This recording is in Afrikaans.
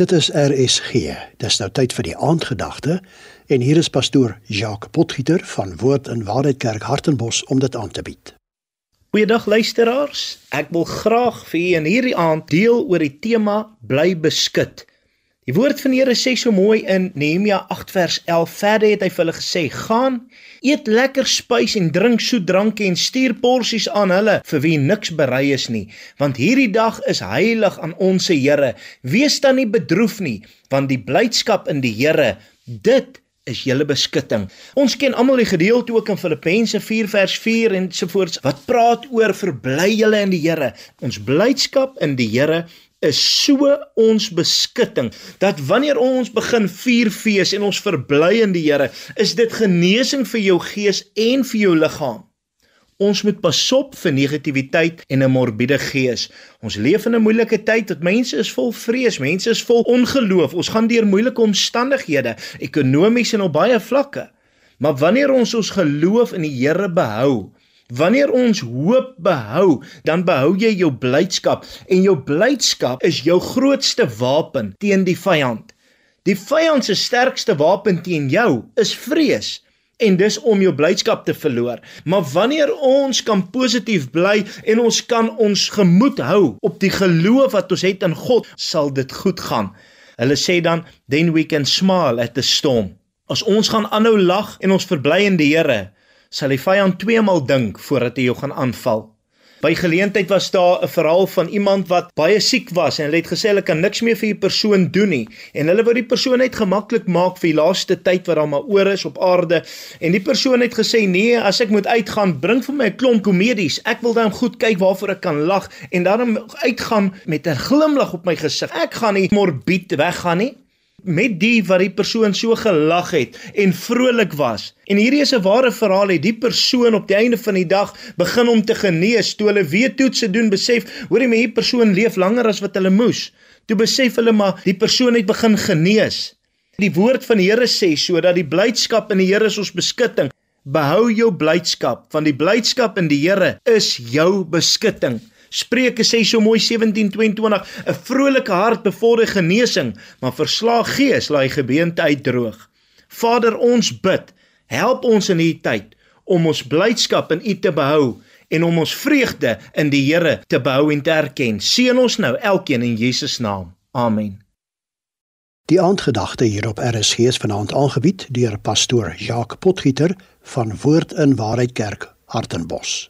Dit is RSG. Dis nou tyd vir die aandgedagte en hier is pastoor Jacques Potgieter van Woord en Waarheid Kerk Hartenbos om dit aan te bied. Goeiedag luisteraars. Ek wil graag vir u in hierdie aand deel oor die tema bly beskut. Die woord van die Here sê so mooi in Nehemia 8 vers 11. Verder het hy vir hulle gesê: "Gaan, eet lekker spys en drink soet dranke en stuur porsies aan hulle vir wie niks berei is nie, want hierdie dag is heilig aan ons se Here. Wees dan nie bedroef nie, want die blydskap in die Here, dit is julle beskutting. Ons ken almal die gedeelte ook in Filippense 4 vers 4 en so voort wat praat oor verbly julle in die Here. Ons blydskap in die Here is so ons beskutting dat wanneer ons begin vier fees en ons verbly in die Here, is dit genesing vir jou gees en vir jou liggaam. Ons moet pasop vir negativiteit en 'n morbiede gees. Ons leef in 'n moeilike tyd dat mense is vol vrees, mense is vol ongeloof. Ons gaan deur moeilike omstandighede, ekonomies en op baie vlakke. Maar wanneer ons ons geloof in die Here behou, Wanneer ons hoop behou, dan behou jy jou blydskap en jou blydskap is jou grootste wapen teen die vyand. Die vyand se sterkste wapen teen jou is vrees en dis om jou blydskap te verloor. Maar wanneer ons kan positief bly en ons kan ons gemoed hou op die geloof wat ons het in God, sal dit goed gaan. Hulle sê dan then we can smile at the storm. As ons gaan aanhou lag en ons verbly in die Here, sal die vyand twee maal dink voordat hy jou gaan aanval. By geleentheid was daar 'n verhaal van iemand wat baie siek was en hulle het gesê hulle kan niks meer vir die persoon doen nie. En hulle wou die persoon net gemaklik maak vir die laaste tyd wat daar maar oor is op aarde. En die persoon het gesê nee as ek moet uitgaan bring vir my 'n klomp komedies. Ek wil dan goed kyk waarvoor ek kan lag en dan uitgaan met 'n glimlag op my gesig ek gaan nie morbied weggaan nie met die wat die persoon so gelag het en vrolik was. En hierdie is 'n ware verhaal die persoon op die einde van die dag begin om te genees toe hulle weer toetse doen besef hoorie my hierdie persoon leef langer as wat hulle moes. Toe besef hulle maar die persoon het begin genees. Die woord van die Here sê sodat die blydskap in die Here is ons beskutting. Behou jou blydskap want die blydskap in die Here is jou beskutting. Spreuke sê so mooi 17:22, 'n vrolike hart bevorder genesing, maar verslaag gees laai gebeente uitdroog. Vader, ons bid, help ons in hierdie tyd om ons blydskap in U te behou en om ons vreugde in die Here te behou en te erken. Seën ons nou elkeen in Jesus naam. Amen. Die aandgedagte hier op RSG is vanaand aangebied deur pastoor Jacques Potgieter van Woord in Waarheid Kerk, Hartenbos.